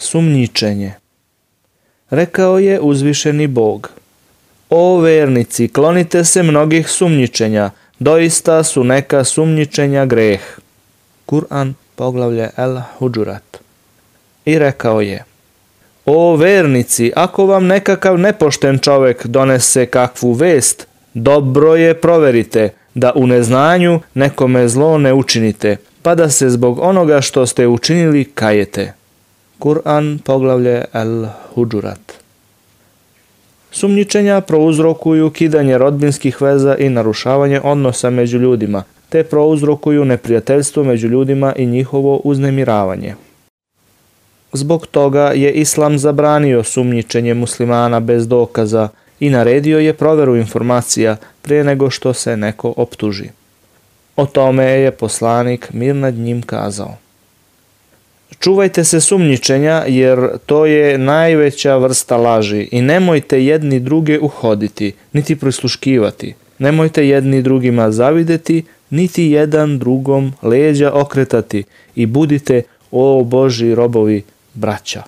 Sumnjičenje Rekao je uzvišeni Bog. O vernici, klonite se mnogih sumnjičenja, doista su neka sumnjičenja greh. Kur'an, poglavlje El Huđurat. I rekao je, O vernici, ako vam nekakav nepošten čovek donese kakvu vest, dobro je proverite, da u neznanju nekome zlo ne učinite, pa da se zbog onoga što ste učinili kajete. Kur'an, poglavlje El Huđurat. Sumnjičenja prouzrokuju kidanje rodbinskih veza i narušavanje odnosa među ljudima, te prouzrokuju neprijateljstvo među ljudima i njihovo uznemiravanje. Zbog toga je Islam zabranio sumnjičenje muslimana bez dokaza i naredio je proveru informacija prije nego što se neko optuži. O tome je poslanik mir nad njim kazao. Čuvajte se sumnjičenja jer to je najveća vrsta laži i nemojte jedni druge uhoditi, niti prisluškivati. Nemojte jedni drugima zavideti, niti jedan drugom leđa okretati i budite, o Boži robovi, braća.